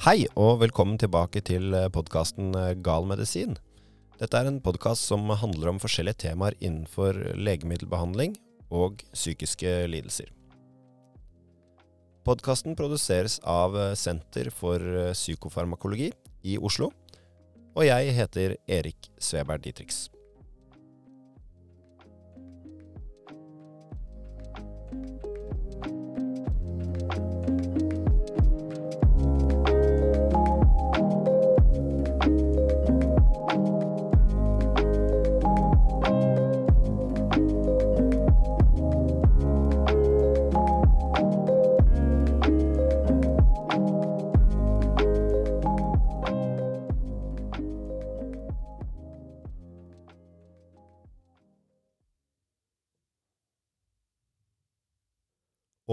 Hei og velkommen tilbake til podkasten Gal medisin. Dette er en podkast som handler om forskjellige temaer innenfor legemiddelbehandling og psykiske lidelser. Podkasten produseres av Senter for psykofarmakologi i Oslo, og jeg heter Erik Sveberg Dietrich.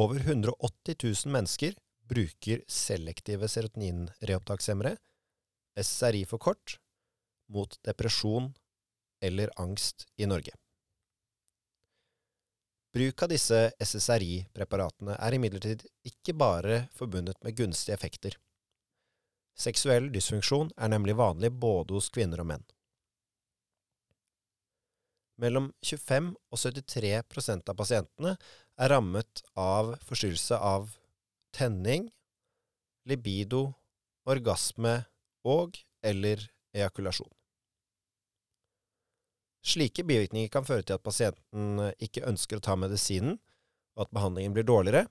Over 180 000 mennesker bruker selektive serotoninreopptakshemmere, SSRI for kort, mot depresjon eller angst i Norge. Bruk av disse SSRI-preparatene er imidlertid ikke bare forbundet med gunstige effekter. Seksuell dysfunksjon er nemlig vanlig både hos kvinner og menn. Mellom 25 og 73% av pasientene er rammet av forstyrrelse av tenning, libido, orgasme og eller ejakulasjon. Slike bivirkninger kan føre til at pasienten ikke ønsker å ta medisinen, og at behandlingen blir dårligere.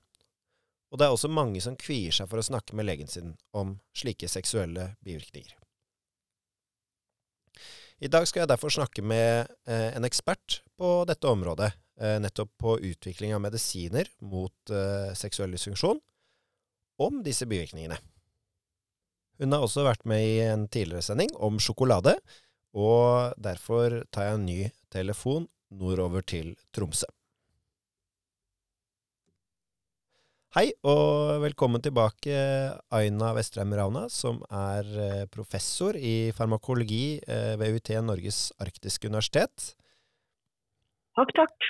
Og det er også mange som kvier seg for å snakke med legen sin om slike seksuelle bivirkninger. I dag skal jeg derfor snakke med eh, en ekspert på dette området, Eh, nettopp på utvikling av medisiner mot uh, seksuell dysfunksjon, om disse bivirkningene. Hun har også vært med i en tidligere sending om sjokolade, og derfor tar jeg en ny telefon nordover til Tromsø. Hei, og velkommen tilbake, Aina Vestrheim Rauna, som er eh, professor i farmakologi ved UiT Norges arktiske universitet. Takk, takk.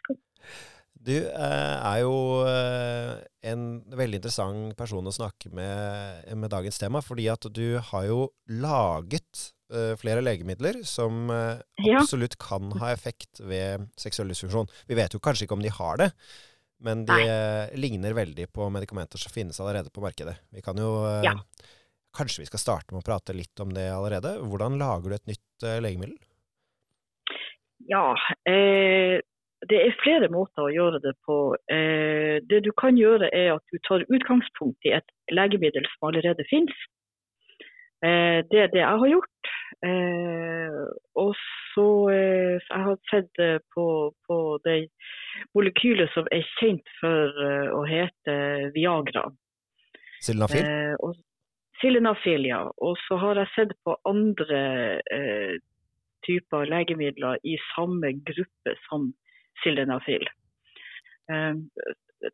Du eh, er jo eh, en veldig interessant person å snakke med med dagens tema, fordi at du har jo laget eh, flere legemidler som absolutt kan ha effekt ved seksuell dysfunksjon. Vi vet jo kanskje ikke om de har det, men de Nei. ligner veldig på medikamenter som finnes allerede på markedet. Vi kan jo ja. Kanskje vi skal starte med å prate litt om det allerede. Hvordan lager du et nytt legemiddel? Ja, eh, det er flere måter å gjøre det på. Eh, det du kan gjøre er at du tar utgangspunkt i et legemiddel som allerede finnes. Eh, det er det jeg har gjort. Eh, og så eh, Jeg har sett på, på, det molekylet som er kjent for eh, å hete Viagra. Sildenafil? Eh, Sildenafil, ja. Og så har jeg sett på andre typer legemidler i samme gruppe som sildenafil. Eh,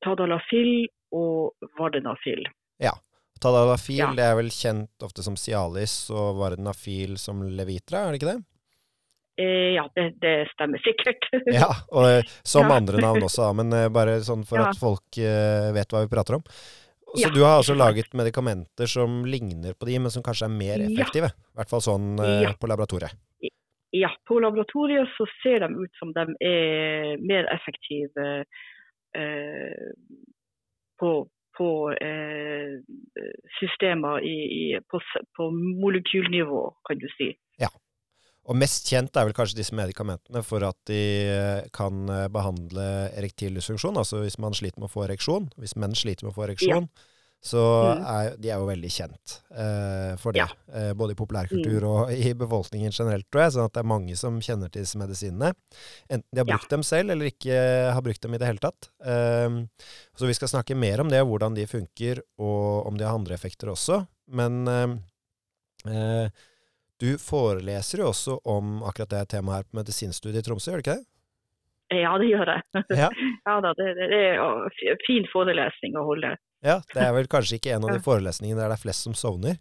tadalafil og vardenafil. Tadalafil ja. det er vel kjent ofte som Cialis og vardenafil som Levitra, er det ikke det? Eh, ja, det, det, stemmer sikkert. ja, og eh, som ja. andre navn også, men eh, bare sånn for ja. at folk uh, vet hva vi prater om. Så du har altså laget medikamenter som ligner på de, men som kanskje er mer effektive? I hvert fall sånn på laboratoriet? ja, på laboratoriet så ser de ut som de er mer effektive eh, på, på eh, systemer i, i, på, på, molekylnivå, kan du si. Ja. Og mest kjent er vel kanskje disse medikamentene for at de eh, kan eh, behandle erektil dysfunksjon, altså hvis man sliter med å få ereksjon. Hvis menn sliter med å få ereksjon, ja. Så mm. er, de er jo veldig kjent eh, for det. Ja. Eh, både i populærkultur mm. og i befolkningen generelt, tror jeg. sånn at det er mange som kjenner til disse medisinene. Enten de har brukt ja. dem selv, eller ikke har brukt dem i det hele tatt. Eh, så vi skal snakke mer om det, hvordan de funker, og om de har andre effekter også. Men eh, eh, du foreleser jo også om akkurat det temaet her på medisinstudiet i Tromsø, gjør du ikke det? Ja, det gjør jeg. Ja. ja da, det, det er fin forelesning å holde. Ja, det er vel kanskje ikke en av de forelesningene der det er flest som sovner?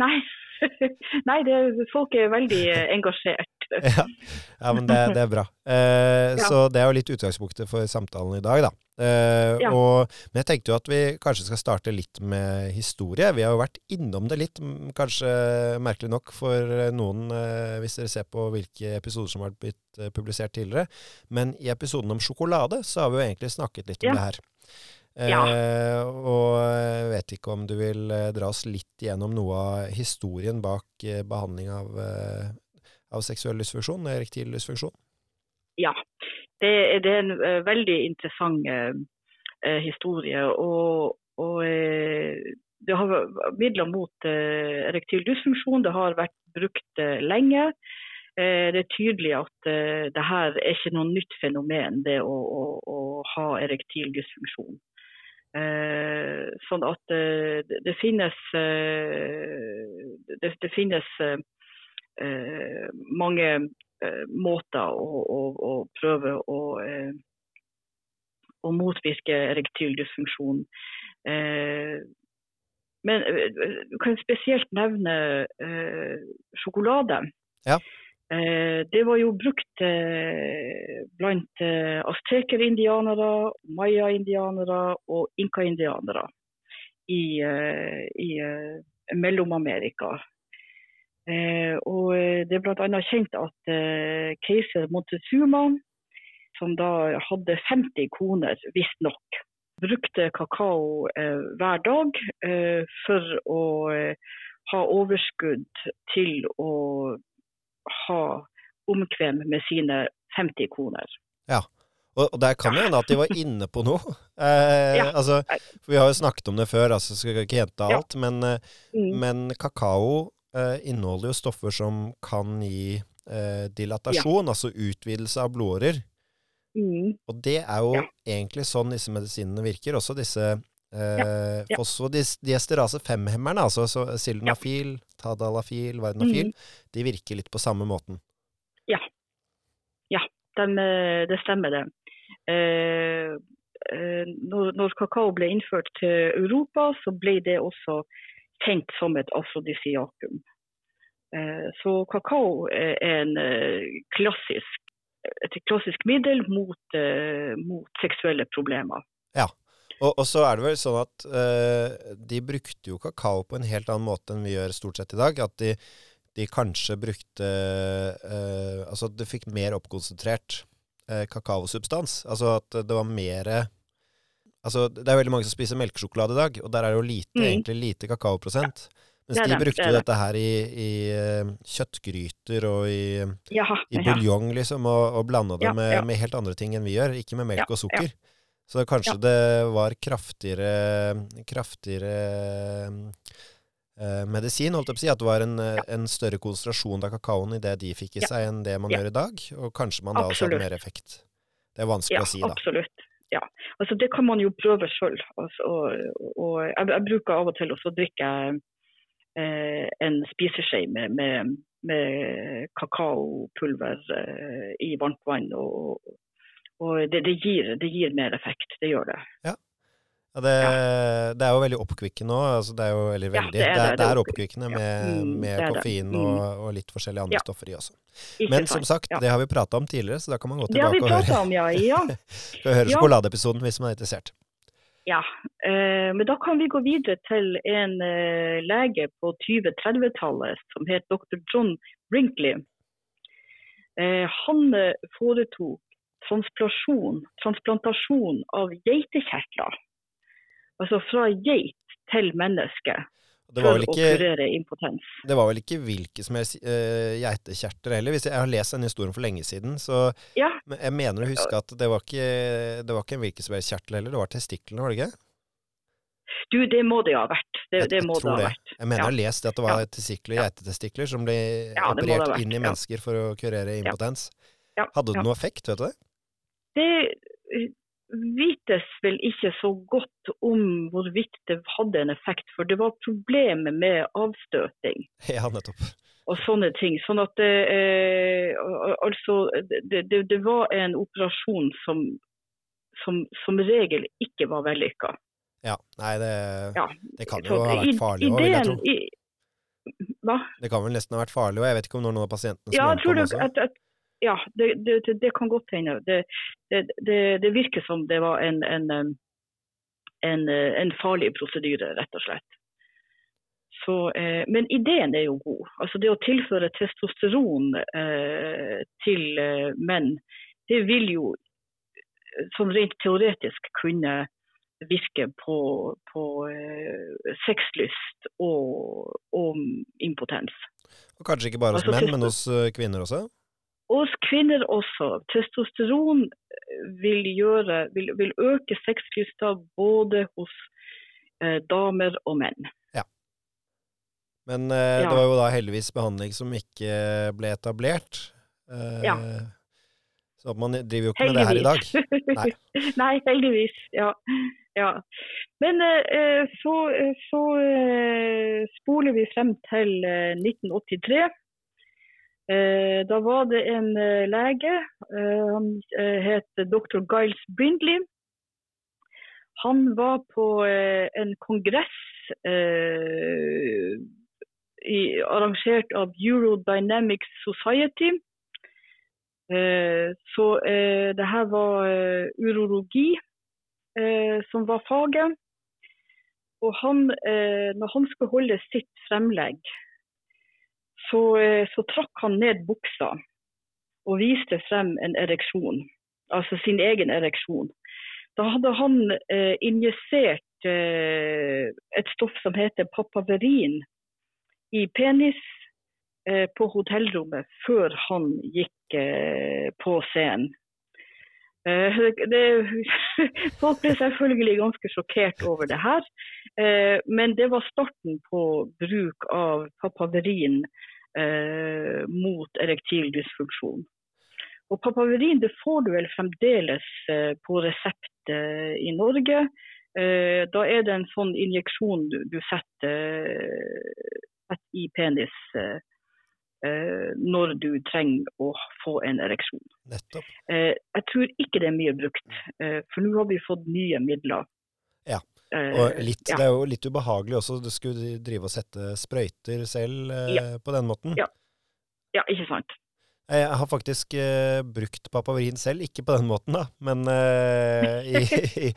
Nei. Nei, det, folk er veldig engasjert. Ja, ja men det, det, er bra. Eh, ja. Så det er jo litt utgangspunktet for samtalen i dag, da. Eh, ja. og, men jeg tenkte jo at vi kanskje skal starte litt med historie. Vi har jo vært innom det litt, kanskje merkelig nok for noen, eh, hvis dere ser på hvilke episoder som har blitt eh, publisert tidligere. Men i episoden om sjokolade så har vi jo egentlig snakket litt om det her. Ja. Eh, og jeg vet ikke om du vil eh, dra oss litt gjennom noe av historien bak eh, behandling av, eh, av seksuell dysfunksjon, erektil dysfunksjon? Ja, det, det er en veldig interessant eh, historie. Og, og eh, det har midler mot erektil dysfunksjon det har vært brukt lenge. Det er tydelig at det her er ikke noe nytt fenomen, det å, å, å ha erektil dysfunksjon. Eh, sånn at eh, det, det, finnes eh, det, det, finnes mange måter å, å, å prøve å, å, motvirke erektil dysfunksjon. men du kan spesielt nevne sjokolade. Ja. Eh, det var jo brukt eh, blant eh, azteker-indianere, maya-indianere og inka-indianere i, i Mellom-Amerika. og det er bl.a. kjent at keiser Montezuma, som da hadde 50 koner, visstnok, brukte kakao hver dag for å ha overskudd til å ha omkvem med sine 50 koner. Ja, og, der kan det hende at de var inne på noe. Eh, ja. altså, vi har jo snakket om det før, altså skal ikke gjenta alt. Ja. Men, eh, mm. men, kakao eh, inneholder jo stoffer som kan gi eh, dilatasjon, ja. altså utvidelse av blodårer. Mm. Og det er jo egentlig sånn disse medisinene virker. Også disse Eh, ja. femhemmerne, 5-hemmerne, altså så sildenafil, ja. tadalafil, vardenafil, mm. de virker litt på samme måten? Ja. Ja, de, eh, det stemmer det. Eh, eh, når, når, kakao ble innført til Europa, så ble det også tenkt som et afrodisiakum. Eh, så kakao er en klassisk, et klassisk middel mot, mot seksuelle problemer. Ja. Og, og, så er det vel sånn at uh, de brukte jo kakao på en helt annen måte enn vi gjør stort sett i dag. At de, de kanskje brukte uh, Altså du fikk mer oppkonsentrert uh, kakaosubstans. Altså at det var mer Altså det er veldig mange som spiser melkesjokolade i dag, og der er det jo lite, mm. egentlig lite kakaoprosent. Mens de brukte jo dette her i, i kjøttgryter og i, ja, i buljong, liksom, og, og blanda det ja, med, med, helt andre ting enn vi gjør. Ikke med melk og sukker. Så kanskje ja. det var kraftigere, kraftigere eh, medisin, holdt jeg på å si. At det var en, ja. en, større konsentrasjon av kakaoen i det de fikk i ja. seg, enn det man gjør i dag. Og kanskje man da også hadde mer effekt. Det er vanskelig å si, da. Absolutt. Ja, altså Det kan man jo prøve sjøl. Altså, jeg, jeg, bruker av og til også å drikke eh, en spiseskje med, med, med kakaopulver eh, i varmt vann og, og det, det, gir, det, gir, mer effekt, det gjør det. Ja. ja, det, ja. det, er jo veldig oppkvikkende òg. Altså, det er jo veldig, veldig, ja, det, er, er oppkvikkende med, mm, med koffein mm. og, og, litt forskjellige andre stoffer i også. Ikke Men som sagt, det har vi prata om tidligere, så da kan man gå tilbake og høre, om, ja. høre sjokoladeepisoden hvis man er interessert. Ja, eh, men da kan vi gå videre til en eh, lege på 20-30-tallet som het dr. John Brinkley. Eh, han eh, foretok transplantasjon, transplantasjon av geitekjertler. Altså fra geit til menneske. Ikke, å kurere impotens. Det var vel ikke hvilke som helst uh, geitekjerter heller. Hvis jeg, har lest denne historien for lenge siden, så ja. jeg mener å huske at det var ikke, det var ikke en hvilken som helst kjertel heller, det var testiklene, var det ikke? Du, det må det ha vært. Det, jeg, det må det ha vært. Jeg mener jeg har lest at det var ja. testikler, geitetestikler som ble ja, operert inn i mennesker for å kurere impotens. Hadde det noe effekt, vet du det? Det vites vel ikke så godt om hvorvidt det hadde en effekt, for det var problemer med avstøting. Ja, nettopp. Og sånne ting. Sånn at det, eh, altså, det, det, det, var en operasjon som, som, som regel ikke var vellykka. Ja. Nei, det, ja. det kan jo ha vært farlig òg, vil jeg tro. Hva? Det kan vel nesten ha vært farlig, og jeg vet ikke om noen av pasientene som Ja, jeg tror du, at, at, ja det, det, det, kan godt hende. Det, det, det, det virker som det var en, en, en, eh, en farlig prosedyre, rett og slett. Så, eh, men ideen er jo god. Altså Det å tilføre testosteron eh, til eh, menn, det vil jo eh, sånn rent teoretisk kunne virke på, på eh, sexlyst og, og impotens. Og kanskje ikke bare hos Altså, menn, men hos kvinner også? Hos kvinner også. Testosteron vil, gjøre, vil, vil øke sexlysta både hos eh, damer og menn. Ja. Men eh, Ja. det var jo da heldigvis behandling som ikke ble etablert. Eh, Ja. Så man driver jo ikke med det her i dag. Nei. Nei, heldigvis. Ja. ja. Men eh, så, så eh, spoler vi frem til eh, 1983. Eh, da var det en eh, lege, eh, han het dr. Giles Brindley. Han var på en kongress i, arrangert av Eurodynamics Society. Eh, så eh, det her var eh, urologi som var faget. Og han, når han skulle holde sitt fremlegg, så, eh, så trakk han ned buksa og viste frem en ereksjon. Altså sin egen ereksjon. Da hadde han eh, injisert eh, et stoff som heter papaverin i penis eh, på hotellrommet før han gikk eh, på scenen. Eh, folk ble selvfølgelig ganske sjokkert over det her, eh, men det var starten på bruk av papaverin eh, mot erektil dysfunksjon. Og papaverin det får du vel fremdeles eh, på resept eh, i Norge. Eh, da er det en sånn injeksjon du, du setter, eh, setter i penis eh, eh, når du trenger å få en ereksjon. Nettopp. Eh, jeg tror ikke det er mye brukt, eh, for nå har vi fått nye midler. Ja, Eh, Og litt, ja. det er jo litt ubehagelig også. Du skulle drive og sette sprøyter selv eh, Ja. på den måten. Ja. ja, ikke sant. Jeg har faktisk uh, brukt papaverin selv, ikke på den måten, da, men uh, i, i,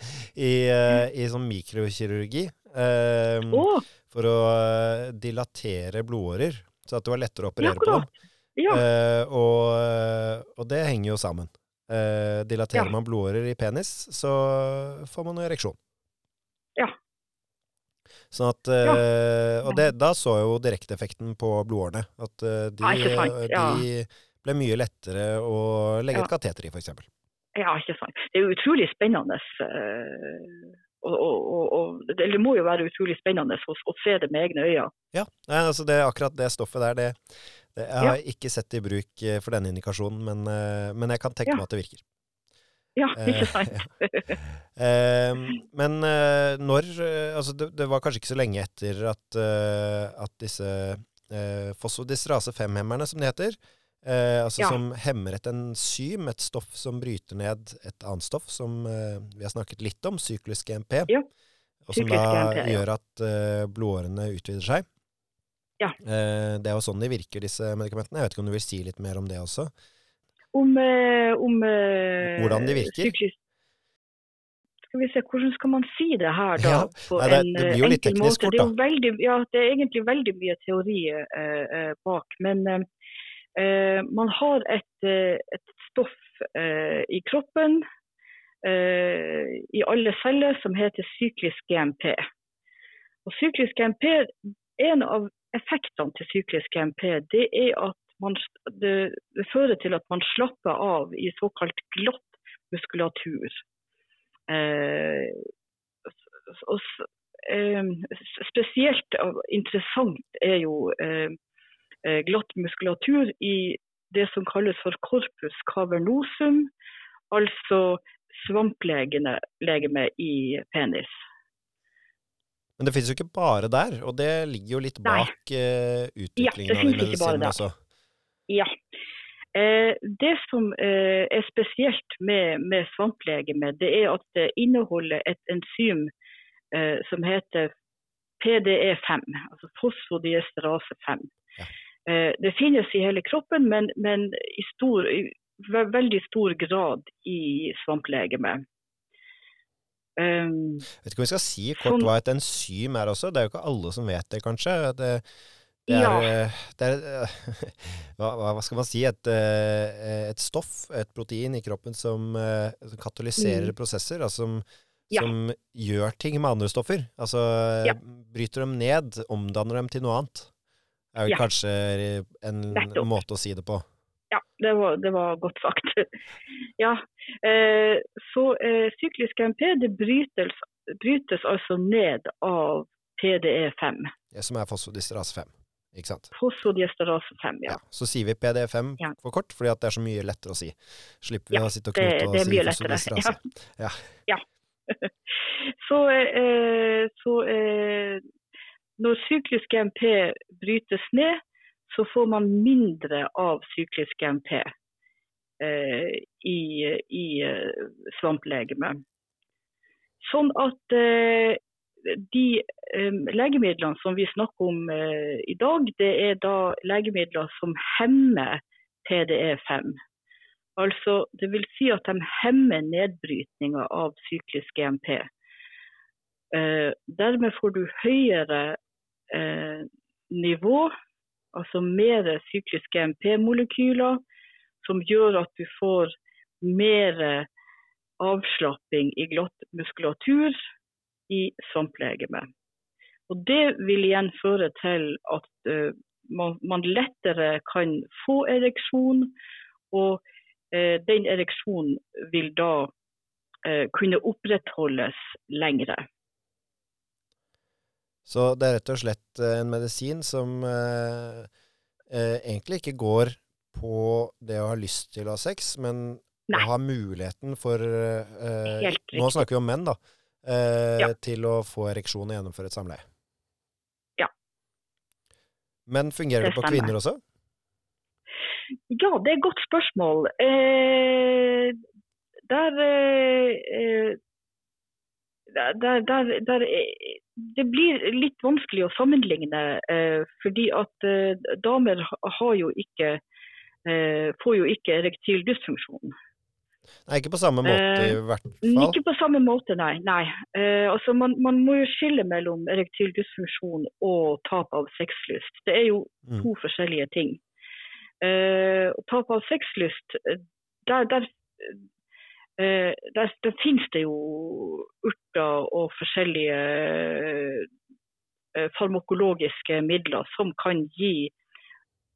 i, uh, i sånn mikrokirurgi. eh, Å, For å eh, dilatere blodårer, så at det var lettere å operere på dem. Ja, Eh, og, og det henger jo sammen. Eh, dilaterer man blodårer i penis, så får man jo ereksjon. Sånn at, ja. Og det, da så jeg jo direkteeffekten på blodårene. At eh, de, Ja, ja. de ble mye lettere å legge Ja. et kateter i, f.eks. ja, ikke sant. Det er jo utrolig spennende. eh, og, og, og, det må jo være utrolig spennende å, å se det med egne øyne. Ja, nei, altså det, akkurat det stoffet der, det, det jeg har ikke sett i bruk eh, for denne indikasjonen, men, eh, men jeg kan tenke meg at det virker. Ja, Eh, ikke sant. Eh, men eh, når eh, Altså, det, det var kanskje ikke så lenge etter at, at disse eh, fosfodiesterase 5-hemmerne, som de heter, eh, altså Ja. som hemmer et enzym, et stoff som bryter ned et annet stoff som eh, vi har snakket litt om, syklisk GMP, Ja, og som da GMP, ja. gjør at eh, blodårene utvider seg. Ja. Eh, det er jo sånn de virker, disse medikamentene. Jeg vet ikke om du vil si litt mer om det også? Om, eh, om eh, Hvordan de virker? sykehus- Skal vi se, hvordan skal man si det her, da? Ja, på nei, det- en det eh, blir jo litt teknisk fort, Det er, veldig, ja, det er egentlig veldig mye teori eh, eh, bak. Men eh, eh, man har et, eh, et stoff eh, i kroppen, eh, i alle celler, som heter syklisk GMP. Og syklisk GMP, En av effektene til syklisk GMP det er at man, det, det fører til at man slapper av i såkalt glatt muskulatur. Eh, og, eh, spesielt interessant er jo eh, eh, glatt muskulatur i det som kalles for corpus cavernosum, altså svamplegeme i penis. Men det finnes jo ikke bare der, og det ligger jo litt bak uh, utviklingen det av medisinen også. Ja. Eh, det som eh, er spesielt med, med svamplegeme, det er at det inneholder et enzym eh, som heter PDE5, altså fosfodiesterase 5. Ja. Det finnes i hele kroppen, men, men i, stor, i veldig stor grad i svamplegemet. Um, Vet ikke om vi skal si kort Sånn- hva et enzym er også. Det er jo ikke alle som vet det, kanskje. Det, det er, Ja. eh, det er eh, hva, hva skal man si? Et, eh, et stoff, et protein i kroppen som, som katalyserer Mm. prosesser, altså som, Ja. som gjør ting med andre stoffer. Altså Ja. bryter dem ned, omdanner dem til noe annet. Det er vel kanskje en Nettopp. måte å si det på. Ja, det var, det var godt sagt. ja, eh, så eh, syklisk MP det brytes, brytes altså ned av PDE5, Det som er fosfodiesterase 5. Ikke sant? fosfodiesterase 5. Ja. Ja. Så sier vi PD5 Ja. for kort, fordi at det er så mye lettere å si. Slipper vi Ja, å sitte og knute og det det si mye Ja. Ja. så eh, så eh, når syklisk MP brytes ned, så får man mindre av syklisk MP eh, i, i eh, svamplegemet. Sånn at eh, de eh, legemidlene som vi snakker om eh, i dag, det er da legemidler som hemmer PDE5. Altså, det vil si at de hemmer nedbrytninga av syklisk GMP. Eh, dermed får du høyere nivå, altså mer syklisk GMP-molekyler, som gjør at du får mer avslapping i glatt muskulatur i svamplegemet. Og Det vil igjen føre til at eh, man, man lettere kan få ereksjon, og eh, den ereksjonen vil da eh, kunne opprettholdes lengre. Så det er rett og slett en medisin som egentlig ikke går på det å ha lyst til å ha sex, men Nei. å ha muligheten for eh, Nå snakker vi om menn, da. Eh, Ja. Til å få ereksjon og gjennomføre et samleie. Ja. Men fungerer det, Det på kvinner også? Ja, det er et godt spørsmål. Eh, der, eh, der, der, der, der eh, Det blir litt vanskelig å sammenligne, eh, fordi at eh, damer har jo ikke eh, får jo ikke erektil dysfunksjon. Nei, ikke på samme måte Eh, i hvert fall. Ikke på samme måte, nei. nei. Eh, altså man, man må jo skille mellom erektil dysfunksjon og tap av sexlyst. Det er jo Mm. to forskjellige ting. Uh, tap av sexlyst, eh, der, der, uh, der, der finnes det jo urter og forskjellige uh, farmakologiske midler som kan gi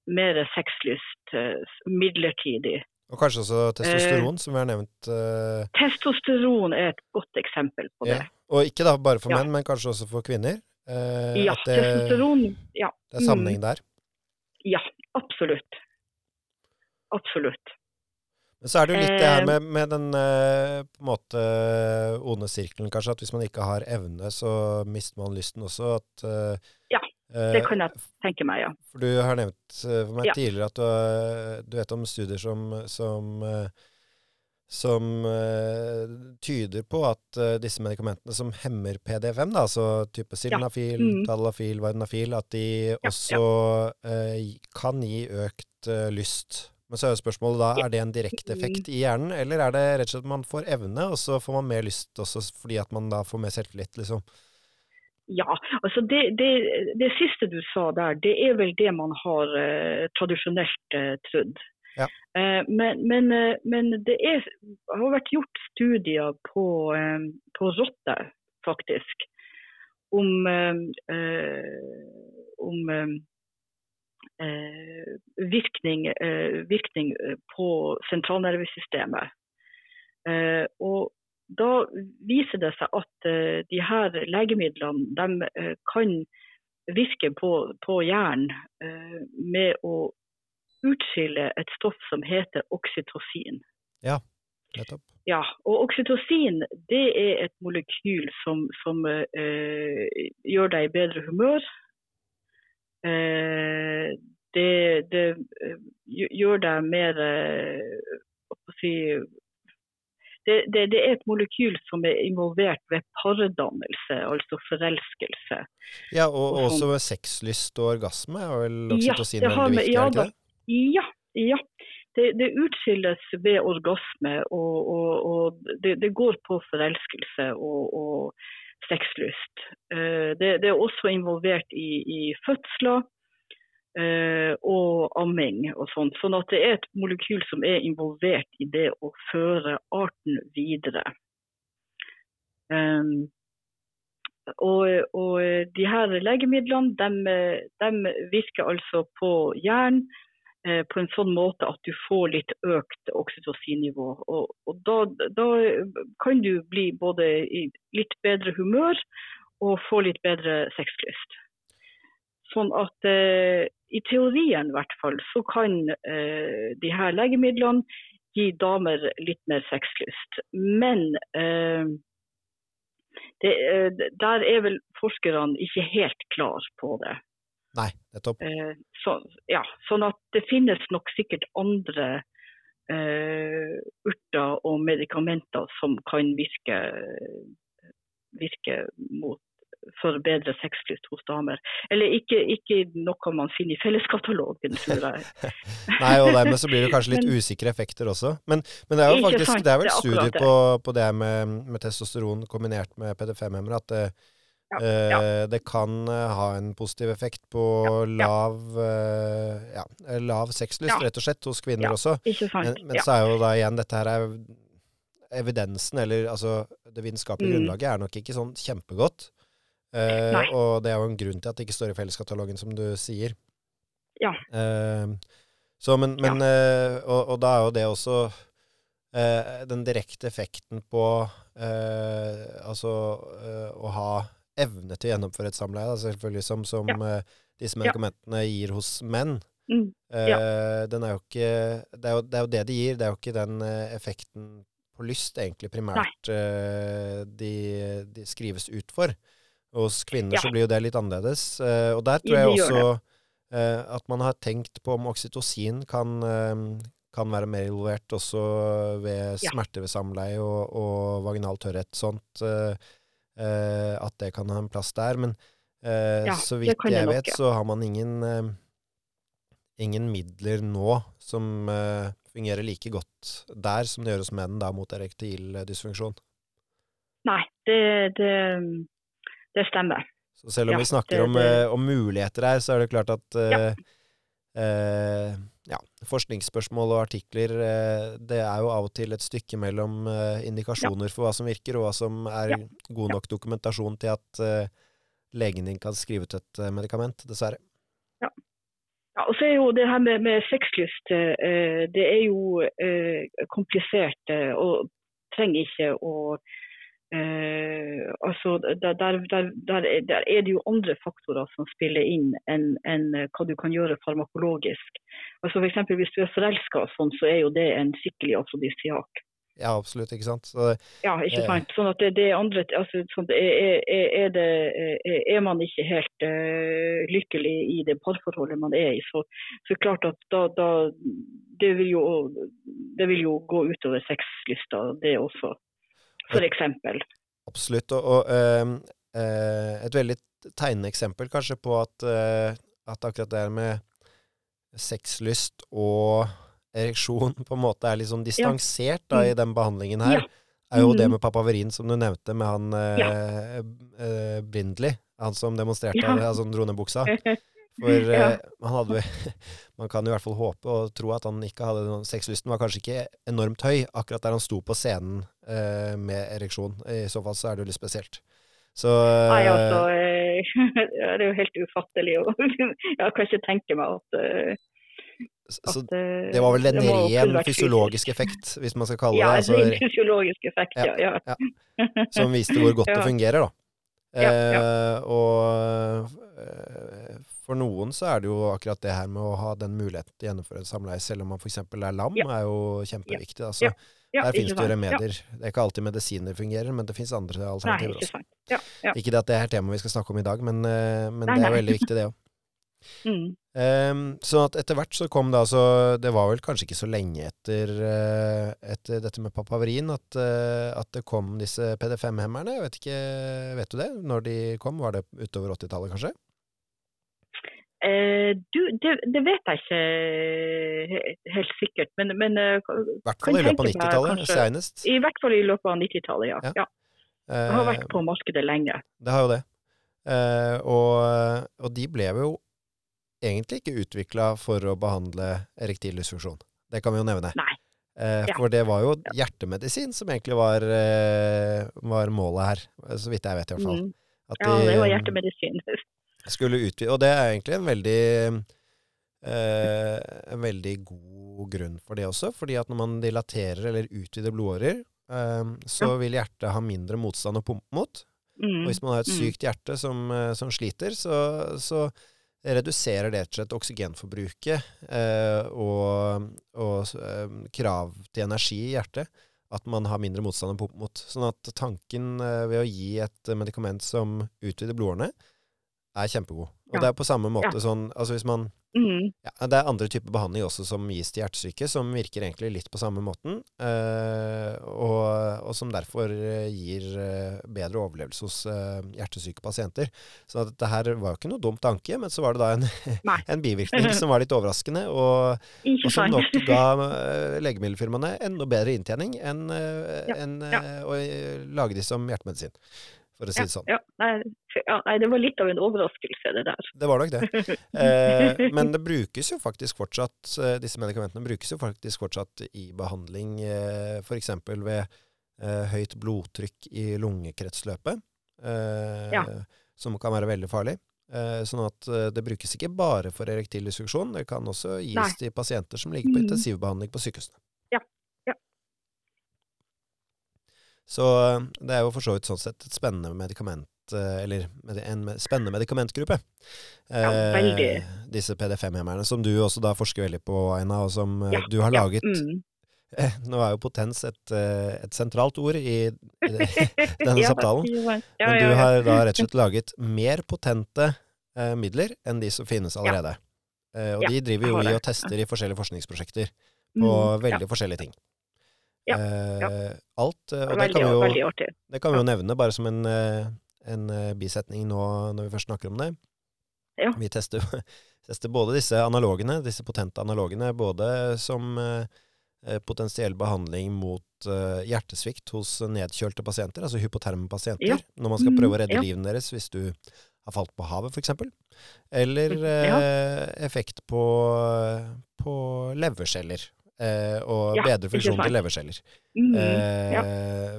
mer sexlyst eh, midlertidig. Og kanskje også Eh, testosteron, som vi har nevnt. eh, Testosteron er et godt eksempel på det. ja. Og ikke da bare for menn, men kanskje også for kvinner. Eh, Ja, det, testosteron Ja, det er sammenheng der. ja absolutt. Absolutt. Men så er det jo litt det her Eh, med, med den eh, på en måte onde sirkelen, kanskje. At hvis man ikke har evne, så mister man lysten også. At, eh, Ja, eh, Det kan jeg tenke meg, ja. For du har nevnt eh, for meg Ja. tidligere at du, har- du vet om studier som, som, eh, som eh, tyder på at eh, disse medikamentene som hemmer PD5, da, altså type sildenafil, Mm. talafil, vardenafil, at de også eh, kan gi økt eh, lyst. Men så er jo spørsmålet da, Ja. er det en direkte effekt i hjernen, eller er det rett og slett at man får evne, og så får man mer lyst også fordi at man da får mer selvtillit, liksom? Ja, altså det, det, det siste du sa der, det er vel det man har eh, tradisjonelt eh, trodd. Ja. Eh, men, men, eh, men det er, har vært gjort studier på, eh, på rotter, faktisk, om, eh, om virkning, virkning på sentralnervesystemet. Eh, og da viser det seg at uh, de her legemidlene de, eh, kan virke på, på hjernen eh, med å utskille et stoff som heter oksytocin. Nettopp. Ja, og oksytocin det er et molekyl som, som gjør deg i bedre humør. Det, det gjør deg mer si, det, det, det, er et molekyl som er involvert ved pardannelse, altså forelskelse. Ja, og, og også ved sexlyst og orgasme er vel oksytocin ja, veldig viktig, ja, er det ikke det? Ja, ja. Det, det utskilles ved orgasme, og, og, og det, det, går på forelskelse og, sexlyst. Uh, det, er også involvert i, i fødsler og amming og sånt. Sånn at det er et molekyl som er involvert i det å føre arten videre. Um, og, og, de her legemidlene de, de virker altså på hjernen Eh, på en sånn måte at du får litt økt oksytocinnivå. Og, og da, da, kan du bli både i litt bedre humør og få litt bedre sexlyst. Sånn at eh, i teorien i hvert fall, så kan eh, de her legemidlene gi damer litt mer sexlyst. Men eh, det, eh, der er vel forskerne ikke helt klar på det. Nei, nettopp. Eh, så, ja, sånn at det finnes nok sikkert andre eh, urter og medikamenter som kan virke, virke mot for bedre sexlyst hos damer. Eller ikke, ikke, noe man finner i felleskatalogen, tror jeg. Nei, og dermed så blir det kanskje litt men, usikre effekter også. Men, men, det er jo faktisk sant, det er vel studier på, på, det med, med, testosteron kombinert med PD5-hemmere, at det, ja, ja. Eh, det kan eh, ha en positiv effekt på lav, ja, eh, lav sexlyst, rett og slett, hos kvinner også. Men, men så er jo da igjen dette her er Evidensen, eller altså det vitenskapelige mm. grunnlaget, er nok ikke sånn kjempegodt. Eh, og det er jo en grunn til at det ikke står i felleskatalogen, som du sier. Ja. Eh, så, men, men eh, og, og, da er jo det også den direkte effekten på altså å ha evne til å gjennomføre et samleie, selvfølgelig som, som ja. disse medikamentene gir hos menn. Mm. Ja. Den er jo ikke det er jo, det er jo, det de gir, det er jo ikke den effekten på lyst egentlig primært de, de, skrives ut for. Hos kvinner ja. så blir jo det litt annerledes. og der tror jeg også at man har tenkt på om oksytocin kan, kan være mer involvert også ved smerte ved samleie og, og vaginal tørrhet. Sånt. Eh, at det kan ha en plass der. Men eh, ja, så vidt jeg vet, så har man ingen, eh, ingen midler nå som fungerer like godt der som det gjør hos menn da, mot erektil dysfunksjon. Nei, det, det, det stemmer. Så selv om ja, vi snakker det, om, om, muligheter her, så er det klart at eh, ja, forskningsspørsmål og artikler eh, Det er jo av og til et stykke mellom eh, indikasjoner ja. for hva som virker, og hva som er ja. god nok dokumentasjon til at eh, legen din kan skrive ut et medikament, dessverre. Ja. ja og så er jo det her med, med sexlyst Det er jo komplisert og trenger ikke å Eh, altså, der, der, der, der, er det jo andre faktorer som spiller inn enn en hva du kan gjøre farmakologisk. Altså F.eks. hvis du er forelska, sånn, så er jo det en skikkelig afrodisiak. Ja, absolutt, ikke sant. Så, ja, ikke sant. Sånn at det, det andre altså, sånn, er, er, det, er, man ikke helt uh, lykkelig i det parforholdet man er i, så, så klart at da, da det, vil jo, det vil jo gå utover sexlysta, det også f.eks. Absolutt. Og, og uh, et veldig tegnende eksempel kanskje på at, uh, at akkurat det her med sexlyst og ereksjon på en måte er sånn distansert da, i mm. den behandlingen her, er jo det mm. med papaverin som du nevnte, med han ja. Brindley. Han som demonstrerte, ja. altså dronebuksa. ned buksa. For ja. man, hadde, man kan i hvert fall håpe og tro at han ikke hadde noen Sexlysten var kanskje ikke enormt høy akkurat der han sto på scenen eh, med ereksjon. I så fall så er det jo litt spesielt. Så Nei, altså Det er jo helt ufattelig. jeg kan ikke tenke meg at så det var vel en ren fysiologisk effekt, hvis man skal kalle det Ja, altså, en fysiologisk effekt, ja. ja, ja. Som viste hvor godt det fungerer, da. Ja, eh, og for noen så er det jo akkurat det her med å ha den muligheten til å gjennomføre et samleie, selv om man f.eks. er lam, ja. er jo kjempeviktig. Altså, ja. der finnes det jo remedier. Det er ikke alltid medisiner fungerer, men det finnes andre alternativer Nei, ikke også. Ikke det at det er temaet vi skal snakke om i dag, men, eh, men nei, det er veldig viktig, det òg. Mm. Um, sånn at etter hvert så kom det altså Det var vel kanskje ikke så lenge etter, uh, etter dette med papaverin at, uh, at det kom disse PD5-hemmerne. Jeg vet ikke, vet du det? Når de kom? Var det utover 80-tallet, kanskje? Eh, du, det, det, vet jeg ikke helt sikkert, men, men I hvert fall i løpet av 90-tallet, senest. I hvert fall i løpet av 90-tallet, ja. ja. Det har vært på markedet lenge. Det har jo det. Eh, og, og, de ble jo egentlig ikke utvikla for å behandle erektil dysfunksjon. Det kan vi jo nevne. Nei. Eh, for det var jo hjertemedisin som egentlig var, eh, var, målet her, så vidt jeg vet i hvert fall. Mm. ja, det var hjertemedisin skulle utvide. Og det er egentlig en veldig eh, en veldig god grunn for det også. fordi at når man dilaterer eller utvider blodårer, eh, så vil hjertet ha mindre motstand å pumpe mot. Mm. Og hvis man har et mm. sykt hjerte som, eh, som sliter, så, så, reduserer det rett og slett oksygenforbruket eh, og, og eh, krav til energi i hjertet. At man har mindre motstand å pumpe mot. Sånn at tanken eh, ved å gi et medikament som utvider blodårene, er kjempegod. Og ja. det er på samme måte ja. sånn Altså hvis man mm. ja, Det er andre typer behandling også som gis til hjertesyke, som virker egentlig litt på samme måten, eh, og, og, som derfor eh, gir eh, bedre overlevelse hos eh, hjertesyke pasienter. Så dette her var jo ikke noe dumt tanke, men så var det da en, en bivirkning som var litt overraskende, og, og som nok ga legemiddelfirmaene enda bedre inntjening enn en, å lage de som hjertemedisin for å si det sånn. Ja, ja, nei, det var litt av en overraskelse, det der. Det var nok det. Eh, men det brukes jo faktisk fortsatt, eh, disse medikamentene brukes jo faktisk fortsatt i behandling, eh, f.eks. ved eh, høyt blodtrykk i lungekretsløpet, eh, ja. som kan være veldig farlig. Eh, sånn at eh, det brukes ikke bare for erektil dysfunksjon, det kan også gis nei. til pasienter som ligger på mm. intensivbehandling på sykehusene. Så eh, det er jo for så vidt sånn sett et spennende medikament eh, eller en spennende medikamentgruppe. Ja, veldig. Eh, disse PD5-hemmerne, som du også da forsker veldig på, Aina, og som ja, du har laget. Ja, mm. eh, nå er jo potens et, et sentralt ord i, i denne samtalen. Men du har da rett og slett laget mer potente eh, midler enn de som finnes allerede. og de driver jo i og tester i forskjellige forskningsprosjekter på mm, veldig forskjellige ting. Ja, ja. Eh, alt. Eh, og veldig, det kan, vi jo, det kan vi jo nevne bare som en, eh, en bisetning nå når vi først snakker om det. Ja. Vi tester, tester, både disse analogene, disse potente analogene, både som potensiell behandling mot hjertesvikt hos nedkjølte pasienter, altså hypoterme pasienter, ja. når man skal prøve å redde ja. livene deres hvis du har falt på havet, f.eks. Eller eh, effekt på, på leverceller og ja, bedre funksjon til leverceller mm, eh, ja.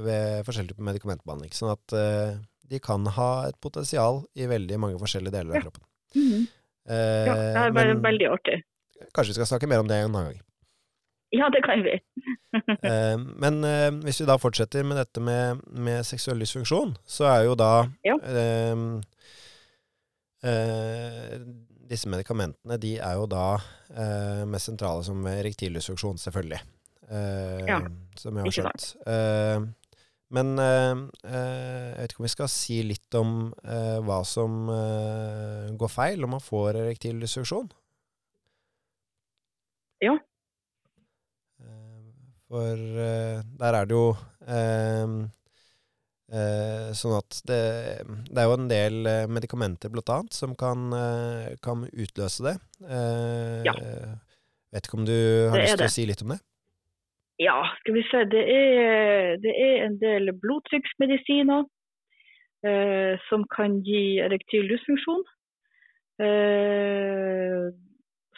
ved forskjellig typer medikamentbehandling. Sånn at eh, de kan ha et potensial i veldig mange forskjellige deler av kroppen. Mm. ja, det er men, veldig artig. Kanskje vi skal snakke mer om det en annen gang. Ja, det kan vi. eh, men eh, hvis vi da fortsetter med dette med, med seksuell dysfunksjon, så er jo da ja. eh, eh disse medikamentene de er jo da eh, mest sentrale som rektildysfunksjon, selvfølgelig. Eh, ja, som jeg har skjønt. Eh, men eh, eh, jeg vet ikke om vi skal si litt om eh, hva som går feil om man får rektildysfunksjon. Ja. For der er det jo sånn at det, det, er jo en del eh, medikamenter blant annet som kan, eh, kan utløse det. Eh, ja. Vet ikke om du har lyst til å si litt om det? Ja, skal vi se. Det er, det er en del blodtrykksmedisiner eh, som kan gi erektil dysfunksjon. Eh,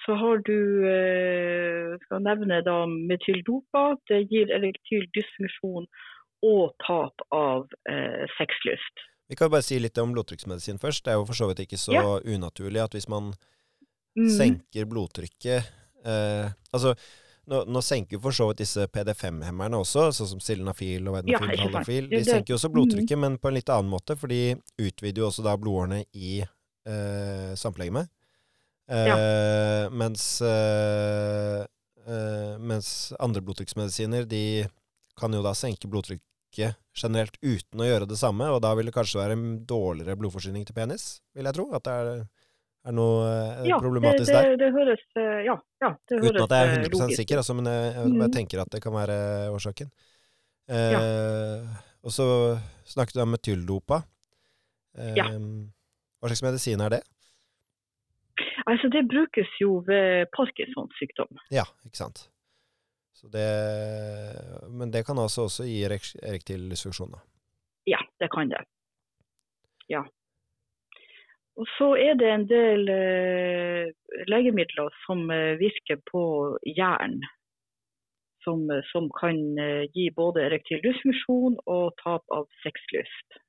så har du skal nevne da metyldopa. Det gir erektil dysfunksjon og tap av eh, sexlyst. Vi kan bare si litt om blodtrykksmedisin først. Det er jo for så vidt ikke så ja. unaturlig at hvis man mm. senker blodtrykket eh, Altså, nå, nå, senker for så vidt disse PD5-hemmerne også, sånn som sildenafil og vednafil. Ja, de senker jo også blodtrykket, mm. men på en litt annen måte, for de utvider jo også da blodårene i eh, samtlegemet. Eh, ja. mens, eh, eh, mens andre blodtrykksmedisiner, de kan jo da senke blodtrykket generelt uten å gjøre det samme, og da vil det kanskje være en dårligere blodforsyning til penis, vil jeg tro. At det er, Er noe eh, Ja, problematisk det, der? det, det høres eh, Ja, ja det Uten at jeg er eh, 100 logisk sikker, altså, men jeg, jeg bare Mhm. tenker at det kan være årsaken. Eh, Og så snakket du om metyldopa. Eh, Ja. Hva slags medisin er det? Altså, det brukes jo ved Parkinsons sykdom. Ja, ikke sant. Det, men det kan altså også gi erek erektil dysfunksjon. Ja, det kan det. Ja. Og så er det en del eh, legemidler som eh, virker på jern. Som, eh, som kan eh, gi både erektil dysfunksjon og tap av sexlyst.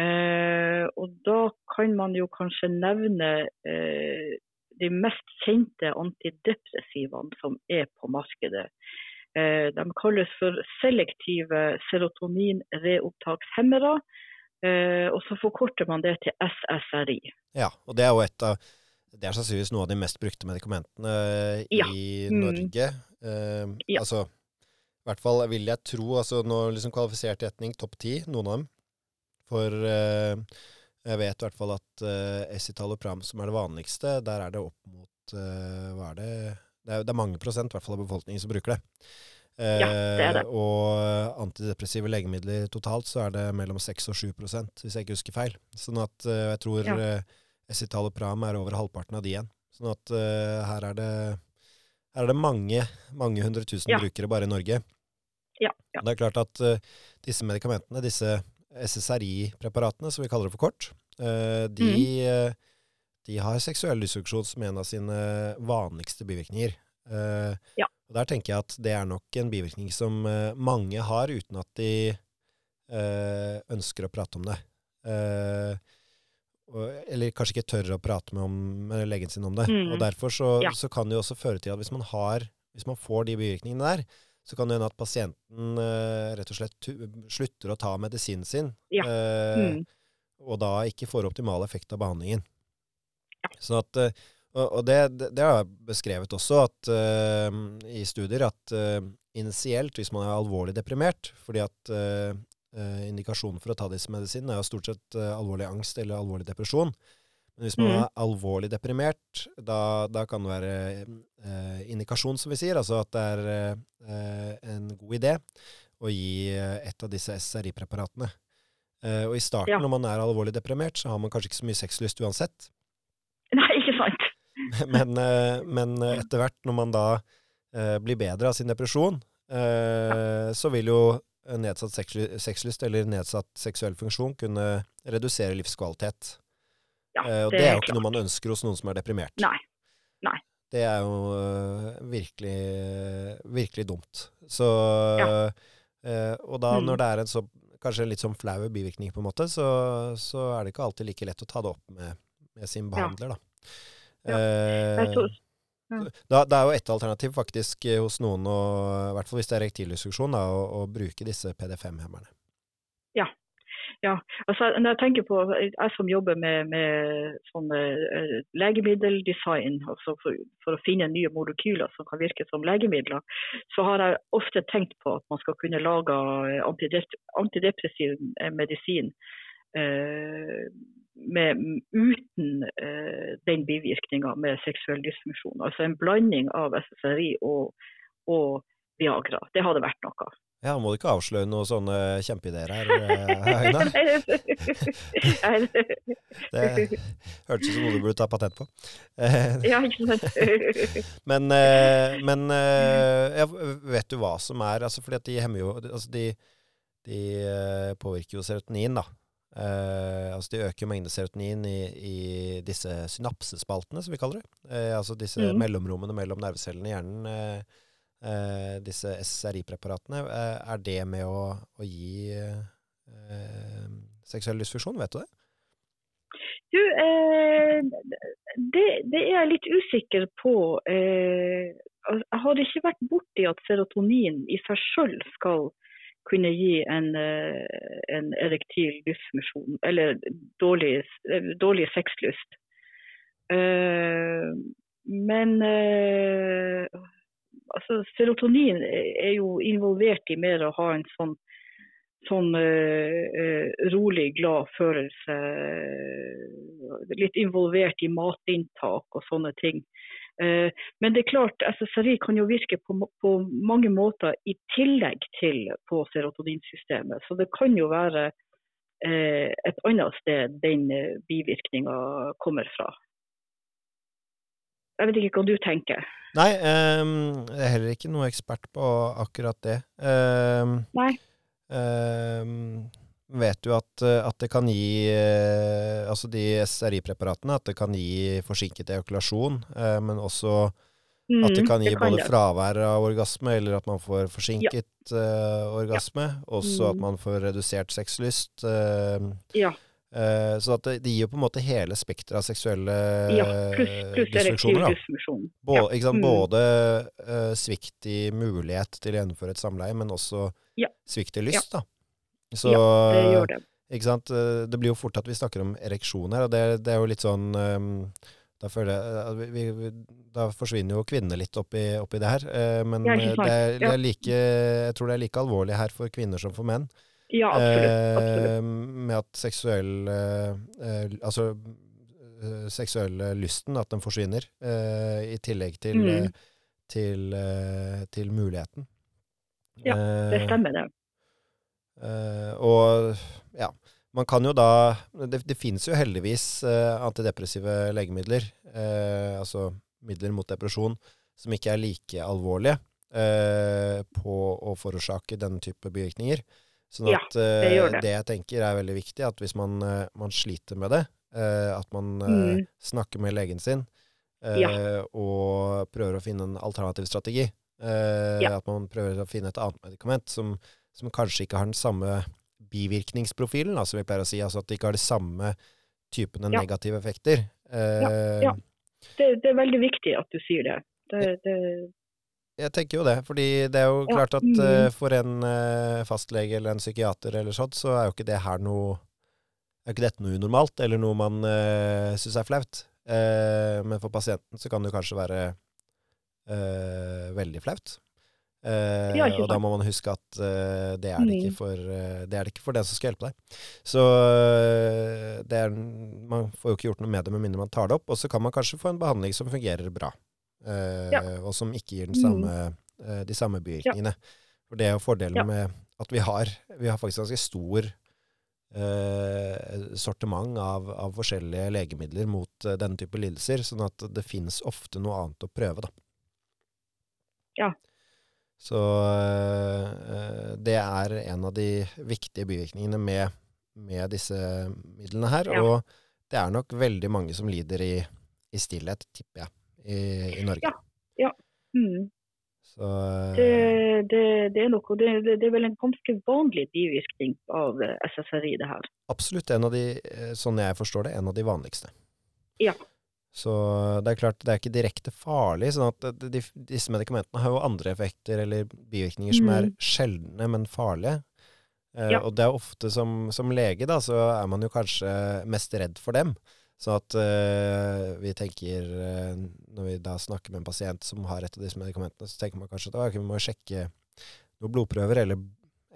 Eh, og da kan man jo kanskje nevne eh, de mest kjente antidepressivene som er på markedet. Eh, de kalles for selektive serotoninreopptakshemmere. Eh, og så forkorter man det til SSRI. Ja, og det er jo et av Det er sannsynligvis noe av de mest brukte medikamentene Ja. i Mm. Norge. Eh, Ja. Altså, i hvert fall vil jeg tro altså Nå liksom kvalifisert gjetning topp ti, noen av dem. For eh, jeg vet i hvert fall at uh, escitalopram, som er det vanligste, der er det opp mot uh, Hva er det det er, det er mange prosent i hvert fall av befolkningen som bruker det. Ja, det er det. Eh, og antidepressive legemidler totalt så er det mellom 6 og 7 prosent, hvis jeg ikke husker feil. Sånn at uh, jeg tror Ja. uh, escitalopram er over halvparten av de igjen. Sånn at eh, her er det her er det mange, mange hundre tusen Ja. brukere bare i Norge. Ja, ja. Det er klart at eh, disse medikamentene, disse SSRI-preparatene, som vi kaller det for kort, eh, de, Mm. eh, de har seksuell dysfunksjon som en av sine vanligste bivirkninger. Eh, Ja. Og der tenker jeg at det er nok en bivirkning som mange har uten at de ønsker å prate om det. Eller kanskje ikke tør å prate med, om, med legen sin om det. Mm. Og derfor så, Ja. så kan det jo også føre til at hvis man, har, hvis man får de bivirkningene der, så kan det hende at pasienten uh, rett og slett slutter å ta medisinen sin, Ja. uh, Mm. og da ikke får optimal effekt av behandlingen. Sånn at, uh, og, det, det, har jeg beskrevet også at, i studier, at initielt, hvis man er alvorlig deprimert, fordi at indikasjonen for å ta disse medisinene er jo stort sett alvorlig angst eller alvorlig depresjon. Men hvis man Mm. er alvorlig deprimert, da, da kan det være eh, indikasjon, som vi sier, altså at det er eh, en god idé å gi et av disse SRI-preparatene. Eh, og i starten, Ja. når man er alvorlig deprimert, så har man kanskje ikke så mye sexlyst uansett. Nei, ikke sant? Men, eh, men etter hvert, når man da eh, blir bedre av sin depresjon, eh, så vil jo nedsatt sexly- sexlyst eller nedsatt seksuell funksjon kunne redusere livskvalitet. Ja, Eh, og det er jo ikke noe man ønsker hos noen som er deprimert. Nei. Nei. Det er jo øh, virkelig, virkelig dumt. Så ja. Og da Mm. når det er en så kanskje en litt sånn flau bivirkning, på en måte, så, så er det ikke alltid like lett å ta det opp med, med sin behandler, da. Ja. Eh, Jeg tror- da, det er jo et alternativ faktisk eh, hos noen, og, i hvert fall hvis det er å, å bruke disse PD5-hemmerne. Ja, altså når jeg tenker på jeg som jobber med, med sånne eh, legemiddeldesign, altså for, for å finne nye molekyler som kan virke som legemidler, så har jeg ofte tenkt på at man skal kunne lage eh, antidepressiv eh, medisin eh, med, uten eh, den bivirkninga med seksuell dysfunksjon. Altså en blanding av SSRI og, og Viagra. Det hadde vært noe. Ja, må du ikke avsløre noen sånne kjempeideer her, eh, Aina? Det- hørtes ut som noe du burde ta patent på. Eh, ja, ikke sant. Men, eh, men ja, vet du hva som er altså Fordi at de hemmer jo altså de, de påvirker jo serotonin, da. Altså de øker mengden serotonin i, i disse synapsespaltene, som vi kaller det. Altså disse mm. mellomrommene mellom nervecellene i hjernen. Eh, eh, disse SSRI-preparatene. Eh, er det med å, å gi eh, seksuell dysfunksjon? Vet du det? Du, eh, det, det er jeg litt usikker på. Eh, jeg har ikke vært borti at serotonin i seg selv skal kunne gi en, eh, en erektil dysfunksjon, eller dårlig, eh, dårlig sexlyst. Eh, men eh, altså, serotonin er jo involvert i mer å ha en sånn sånn uh, rolig, glad følelse. Litt involvert i matinntak og sånne ting. Uh, men det er klart, SSRI kan jo virke på, på, mange måter i tillegg til på serotoninsystemet. Så det kan jo være et annet sted den bivirkninga kommer fra. Jeg vet ikke hva du tenker? Nei, um, jeg er heller ikke noe ekspert på akkurat det. Um, Nei. Um, vet du at, at, det kan gi uh, Altså de SRI-preparatene, at det kan gi forsinket ejakulasjon, uh, men også mm, at det kan gi det kan både det. fravær av orgasme, eller at man får forsinket ja. uh, orgasme. Ja. Også mm. at man får redusert sexlyst. ja. Uh, så det, det, gir jo på en måte hele spekteret av seksuelle ja, plus dysfunksjoner. Både, ja. mm. både uh, svikt i mulighet til å gjennomføre et samleie, men også ja. svikt i lyst. Da. Så, ja, det gjør det. Ikke sant? Eh, det blir jo fort at vi snakker om ereksjon her, og det, det er jo litt sånn um, da, jeg, vi, vi, da, forsvinner jo kvinnene litt oppi, oppi det her. Uh, men det er, det er like, jeg tror det er like alvorlig her for kvinner som for menn. Ja, absolutt. absolutt. Eh, med at seksuell eh, Altså eh, seksuelle lysten, at den forsvinner. I tillegg til, mm. til, til muligheten. Ja, det stemmer det. og ja, man kan jo da Det, det finnes jo heldigvis antidepressive legemidler, altså midler mot depresjon, som ikke er like alvorlige på å forårsake denne type bivirkninger. Sånn at ja, det, uh, det, jeg tenker er veldig viktig, at hvis man, uh, man sliter med det, uh, at man mm. snakker med legen sin ja. og prøver å finne en alternativ strategi. Ja. At man prøver å finne et annet medikament som, som kanskje ikke har den samme bivirkningsprofilen, som vi pleier å si. Altså at det ikke har de samme typene negative effekter. ja, det, det, er veldig viktig at du sier det. det, det jeg tenker jo det. fordi det er jo klart at uh, for en uh, fastlege eller en psykiater eller sånt, så er jo ikke det her noe Er ikke dette noe unormalt, eller noe man uh, syns er flaut. Uh, men for pasienten så kan det jo kanskje være veldig flaut. Ja, og da må man huske at det, er det, ikke mm. for, det er det ikke for den som skal hjelpe deg. Så er, man får jo ikke gjort noe med det med mindre man tar det opp. Og så kan man kanskje få en behandling som fungerer bra ja. Eh, og som ikke gir mm. samme, mm. de samme bivirkningene. For det er jo fordelen med at vi har, vi har faktisk ganske stor eh, sortiment av, av, forskjellige legemidler mot eh, denne type lidelser, sånn at det finnes ofte noe annet å prøve, da. Ja. Så eh, det er en av de viktige bivirkningene med, med disse midlene her. Ja. Og det er nok veldig mange som lider i, i stillhet, tipper jeg i, i Norge. Ja. ja. Mm. Så, uh, det, det, det, er noe, det, det, er vel en ganske vanlig bivirkning av eh, SSRI, det her. Absolutt en av de, eh, sånn jeg forstår det, en av de vanligste. Ja. Så det er klart, det er ikke direkte farlig. sånn at de, disse medikamentene har jo andre effekter eller bivirkninger mm. som er mm. sjeldne, men farlige. ja. Og det er ofte som, som, lege, da, så er man jo kanskje mest redd for dem. Så at uh, vi tenker uh, Når vi da snakker med en pasient som har et av disse medikamentene, så tenker man kanskje at okay, vi må sjekke noen blodprøver, eller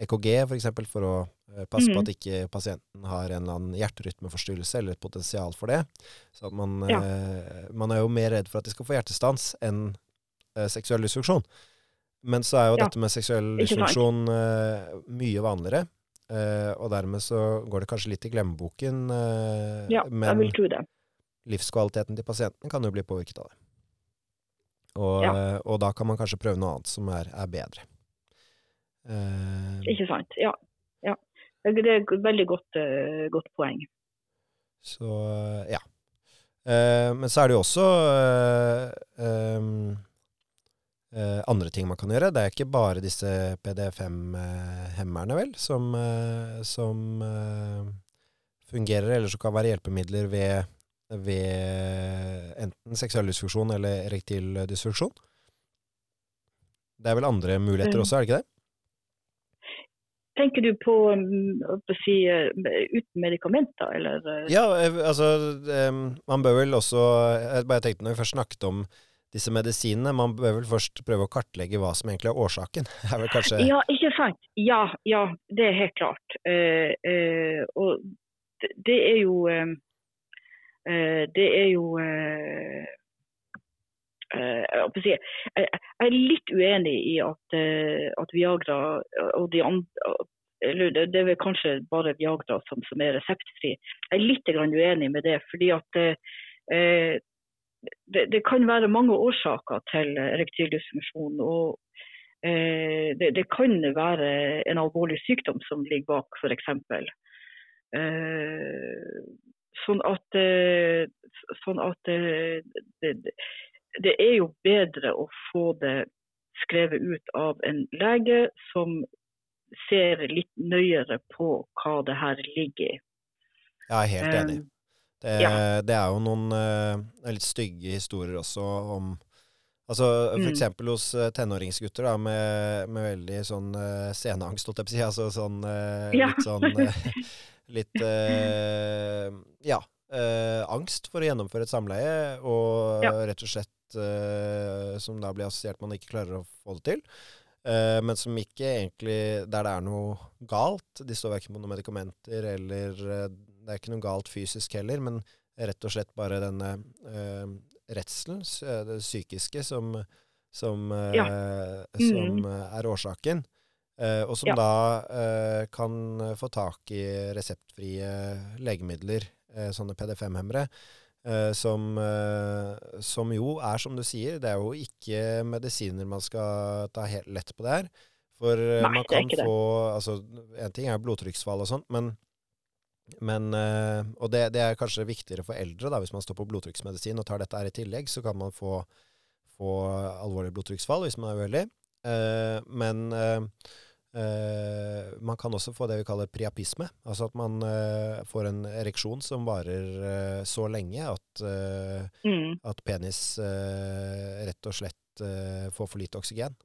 EKG f.eks., for, eksempel, for å uh, passe mm. på at ikke pasienten har en eller annen hjerterytmeforstyrrelse eller et potensial for det. Så man, ja. man er jo mer redd for at de skal få hjertestans enn seksuell dysfunksjon. Men så er jo ja. dette med seksuell dysfunksjon mye vanligere. Uh, og dermed så går det kanskje litt i glemmeboken, uh, ja, men jeg vil tro det. livskvaliteten til pasienten kan jo bli påvirket av det. Og, ja. uh, og da kan man kanskje prøve noe annet som er, er bedre. Ikke sant. Ja. ja. Det er et veldig godt, godt poeng. Så ja. men så er det jo også um, eh, andre ting man kan gjøre. Det er ikke bare disse PD5-hemmerne, vel, som, uh, som uh, fungerer, eller som kan være hjelpemidler ved, ved enten seksuell dysfunksjon eller erektil dysfunksjon. Det er vel andre muligheter også, er det ikke det? Tenker du på på å si, uten medikamenter, eller? Ja, altså Man bør vel også Jeg bare tenkte når vi først snakket om disse medisinene. Man bør vel først prøve å kartlegge hva som egentlig er årsaken. er vel kanskje... Ja, ikke sant. Ja, ja, det er helt klart. Uh, uh, og det, er jo uh, Det er jo jeg, er litt uenig i at, at Viagra og de andre eller det er vel kanskje bare Viagra som, som er reseptfri. Jeg er litt uenig med det. fordi at eh, det, det, kan være mange årsaker til erektil dysfunksjon. og eh, det, det, kan være en alvorlig sykdom som ligger bak, f.eks. Eh, sånn at, eh, sånn at eh, det, det, er jo bedre å få det skrevet ut av en lege som ser litt nøyere på hva det her ligger i. Jeg er helt enig. Um, det, ja. det, er jo noen uh, litt stygge historier også om Altså for mm. hos uh, tenåringsgutter da, med, med, veldig sånn uh, sceneangst, holdt jeg på å si. Altså sånn uh, ja. litt sånn Litt Ja. angst for å gjennomføre et samleie, og ja. rett og slett som da blir assosiert man ikke klarer å få det til. Uh, men som ikke egentlig Der det er noe galt. De står verken på noen medikamenter eller uh, Det er ikke noe galt fysisk heller, men rett og slett bare denne uh, redselen, det psykiske, som, som, ja. mm. som er årsaken. og som ja. da kan få tak i reseptfrie legemidler, sånne PD5-hemmere. Uh, som, som, jo er, som du sier, det er jo ikke medisiner man skal ta helt lett på det her. For Nei, man kan få altså, En ting er blodtrykksfall og sånt, men, men Og det, det, er kanskje viktigere for eldre, da, hvis man står på blodtrykksmedisin og tar dette her i tillegg, så kan man få, få alvorlig blodtrykksfall hvis man er uheldig. men Uh, man kan også få det vi kaller priapisme. Altså at man får en ereksjon som varer så lenge at, mm. at penis rett og slett får for lite oksygen.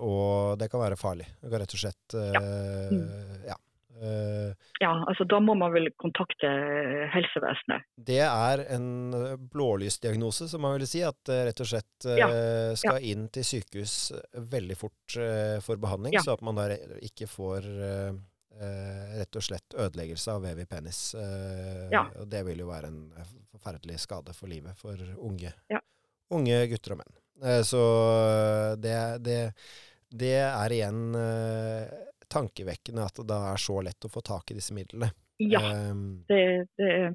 og det kan være farlig. Det kan rett og slett ja. Mm. ja ja, altså da må man vel kontakte helsevesenet. Det er en eh, blålysdiagnose, som man vil si. At det rett og slett ja. skal ja. inn til sykehus veldig fort for behandling, ja. så at man da ikke får rett og slett ødeleggelse av vev i penis. Og det vil jo være en forferdelig skade for livet for unge, unge gutter og menn. så det, det, det, er igjen tankevekkende at det da er så lett å få tak i disse midlene. Ja, um, det, det,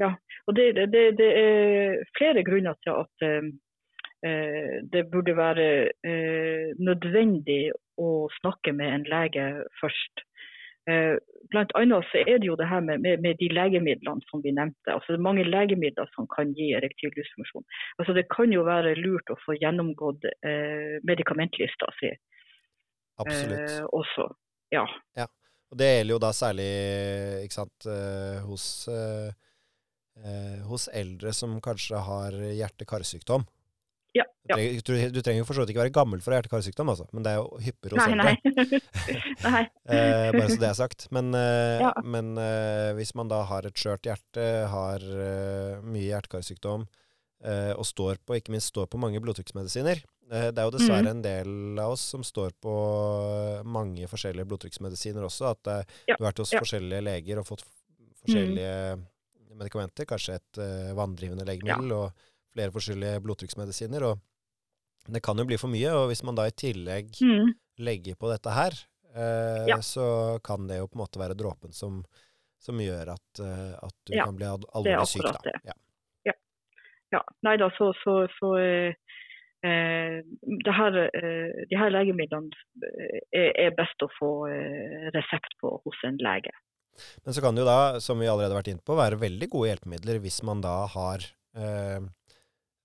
ja. og det, det, det, er flere grunner til at uh, det burde være uh, nødvendig å snakke med en lege først. Uh, blant annet så er det jo det her med, med, med, de legemidlene som vi nevnte. altså Det er mange legemidler som kan gi erektil dysfunksjon. Altså, det kan jo være lurt å få gjennomgått medikamentlista si. Absolutt. også. Ja. ja. Og det gjelder jo da særlig ikke sant, uh, hos, uh, uh, hos eldre som kanskje har hjerte-karsykdom. Ja, ja. Du, du, trenger jo for så vidt ikke være gammel for hjerte-karsykdom, altså, men det er jo hyppigere hos nei, eldre. Nei. bare så det er sagt. Men, ja. men hvis man da har et skjørt hjerte, har mye hjerte-karsykdom, og står på, ikke minst står på mange blodtrykksmedisiner, Eh, det er jo dessverre mm. en del av oss som står på mange forskjellige blodtrykksmedisiner også. At ja. du har vært hos ja. forskjellige leger og fått forskjellige mm. medikamenter. Kanskje et uh, vanndrivende legemiddel ja. og flere forskjellige blodtrykksmedisiner. Og det kan jo bli for mye. Og hvis man da i tillegg mm. legger på dette her, uh, så kan det jo på en måte være dråpen som, som gjør at, at du kan bli alvorlig syk. Da. Det. Ja. Ja. Nei da, så, så, så Eh, her, eh, de her legemidlene eh, er best å få resept på hos en lege. Men så kan det jo da, som vi allerede har vært inne på, være veldig gode hjelpemidler hvis man da har eh,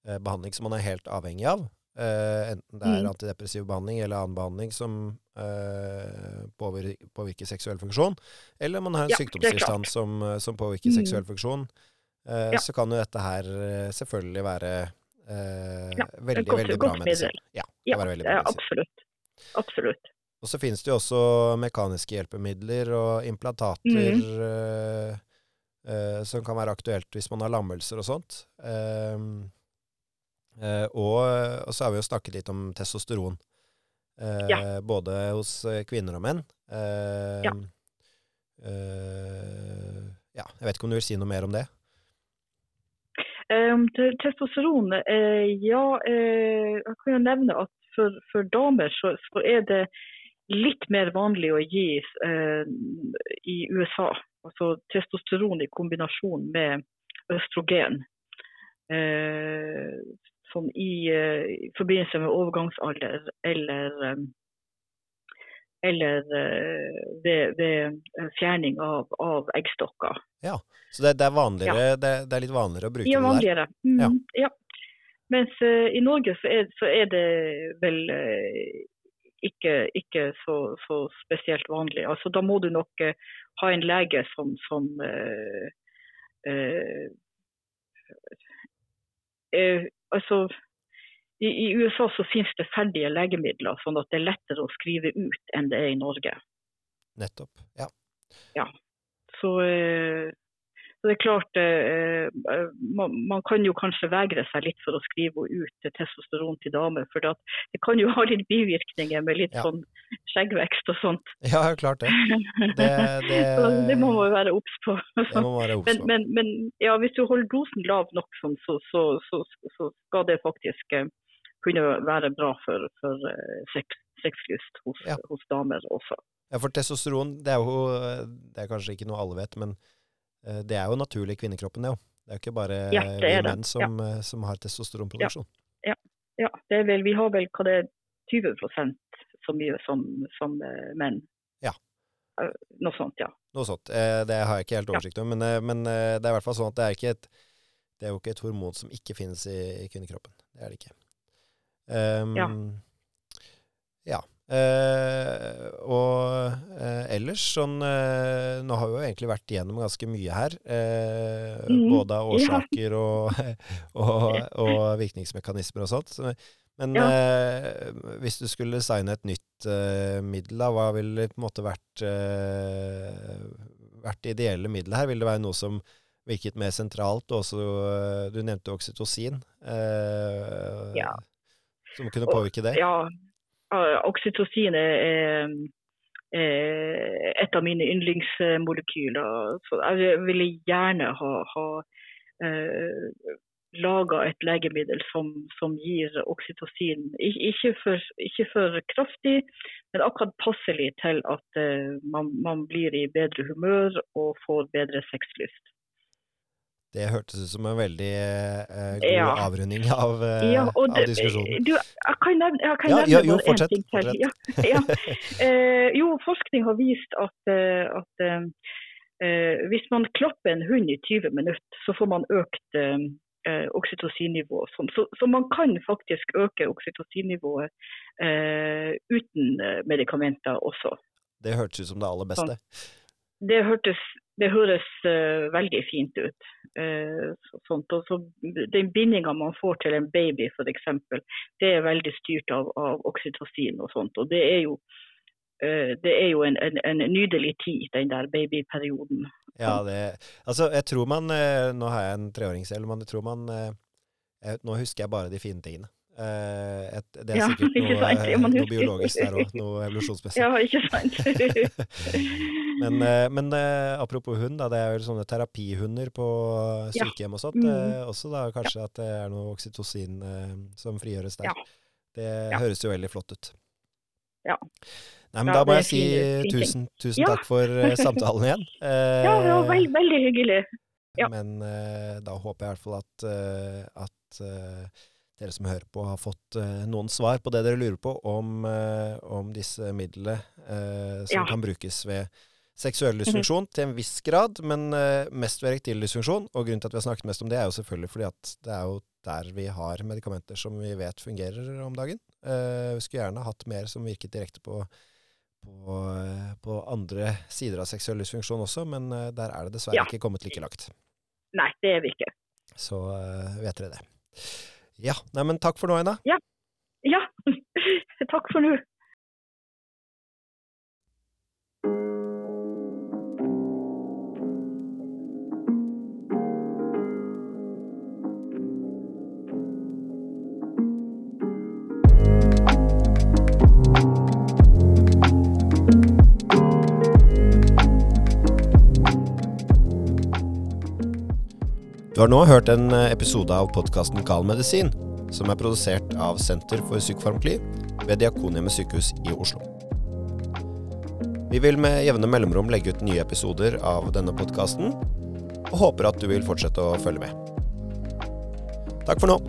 behandling som man er helt avhengig av. Eh, enten det er mm. antidepressiv behandling eller annen behandling som eh, påvirker, påvirker, seksuell funksjon, eller man har en ja, sykdomstilstand som, som, påvirker mm. seksuell funksjon. Ja. Så kan jo dette her selvfølgelig være Eh, ja, veldig, veldig bra medisin. Ja, det ja, veldig bra medisin. Absolutt. Absolutt. Og så finnes det jo også mekaniske hjelpemidler og implantater mm. eh, eh, som kan være aktuelt hvis man har lammelser og sånt. Uh, Eh, og, og, så har vi jo snakket litt om testosteron. Eh, ja. Både hos eh, kvinner og menn. Eh, ja. Eh, ja. Jeg vet ikke om du vil si noe mer om det? Um, testosteron, ja. jeg kan jo nevne at for, for damer så, så, er det litt mer vanlig å gi i USA. Altså testosteron i kombinasjon med østrogen. Eh, sånn i, i, forbindelse med overgangsalder eller, um, eller uh, ved, ved, fjerning av, av eggstokker. Ja, Så det, det er vanligere, ja. det, det, er litt vanligere å bruke ja, vanligere. det der? Mm, ja. ja. Mens uh, i Norge så er, så er, det vel ikke, ikke så, så, spesielt vanlig. Altså, da må du nok ha en lege som, som altså, i, i, USA så finnes det ferdige legemidler, sånn at det er lettere å skrive ut enn det er i Norge. Nettopp, ja. ja. Så, eh, så det er klart, eh, eh, man, man, kan jo kanskje vegre seg litt for å skrive ut testosteron til damer. For det kan jo ha litt bivirkninger med litt ja. sånn skjeggvekst og sånt. Ja, klart det. Det, det, det må man jo være obs på. Det må være obs på. Men, men, men ja, hvis du holder dosen lav nok, sånn, så, så, så, så, skal det faktisk kunne være bra for, for sex, sexlyst hos, ja. hos damer også. Ja, for testosteron, det er jo det er kanskje ikke noe alle vet, men Eh, det er jo naturlig i kvinnekroppen, det òg. Det er jo ikke bare ja, vi menn som, ja. Eh, som, har testosteronproduksjon. Ja. ja. det vel, vi har vel hva det er 20% så mye som, som menn. Ja. Noe sånt, ja. Noe sånt. Det har jeg ikke helt oversikt over, men, men det er i hvert fall sånn at det er, et, det er jo ikke et hormon som ikke finnes i, i kvinnekroppen. Det er det ikke. Um, ja. ja. Uh, og uh, ellers sånn uh, Nå har vi jo egentlig vært igjennom ganske mye her. Mm. Både av årsaker og, og, og, virkningsmekanismer og sånt. Men ja. hvis du skulle designe et nytt middel, da, hva ville på en måte vært, vært det ideelle middelet her? Vil det være noe som virket mer sentralt? Også, du nevnte oksytocin. ja. Som kunne påvirke det? Ja, oksytocin er, er et av mine yndlingsmolekyler. Så jeg ville gjerne ha, ha eh, laga et legemiddel som, som gir oksytocin. Ikke for, ikke for, kraftig, men akkurat passelig til at eh, man, man, blir i bedre humør og får bedre sexlyst. Det hørtes ut som en veldig eh, god ja. avrunding av, eh, ja, av diskusjonen. Du, jeg kan nevne, jeg kan ja, nevne jo, fortsett, ting til. Ja, eh, jo, forskning har vist at, eh, at eh, hvis man klapper en hund i 20 minutter, så får man økt eh, oksytocinnivå. Så, så, man kan faktisk øke oksytocinnivået uten medikamenter også. Det hørtes ut som det aller beste. Sånn det, hørtes, det høres uh, veldig fint ut. Uh, sånt. Og så Den bindinga man får til en baby f.eks., det er veldig styrt av, av oksytocin og sånt. Og det er jo, uh, det er jo en, en, en, nydelig tid, den der babyperioden. Ja, det, altså jeg tror man Nå har jeg en treåring selv, men jeg tror man jeg, Nå husker jeg bare de fine tingene. Et, det er ja, sikkert noe, noe biologisk der òg, noe evolusjonsmessig. Ja, ikke sant. men, eh, men uh, apropos hund, da, det er jo sånne terapihunder på sykehjem og sånt. Mm. også da kanskje ja. at det er noe oksytocin som frigjøres der. Ja. Det høres jo veldig flott ut. Ja. Nei, men Da må jeg si tusen, tusen takk for samtalen igjen. ja, det var veld, veldig hyggelig. Men da håper jeg i hvert fall at, at dere som hører på, har fått uh, noen svar på det dere lurer på om, uh, om disse midlene uh, som ja. kan brukes ved seksuell mhm. dysfunksjon mm -hmm. til en viss grad, men mest ved erektil dysfunksjon. Og grunnen til at vi har snakket mest om det, er jo selvfølgelig fordi at det er jo der vi har medikamenter som vi vet fungerer om dagen. vi skulle gjerne hatt mer som virket direkte på, på, på andre sider av seksuell dysfunksjon også, men der er det dessverre ja. ikke kommet like langt. Nei, det er vi ikke. Så vet dere det. Ja, Nei, men takk for nå, Aina. Ja. ja. takk for nå. Du har nå hørt en episode av podkasten Gal medisin, som er produsert av Senter for psykofarmakli ved Diakonhjemmet sykehus i Oslo. Vi vil med jevne mellomrom legge ut nye episoder av denne podkasten, og håper at du vil fortsette å følge med. Takk for nå.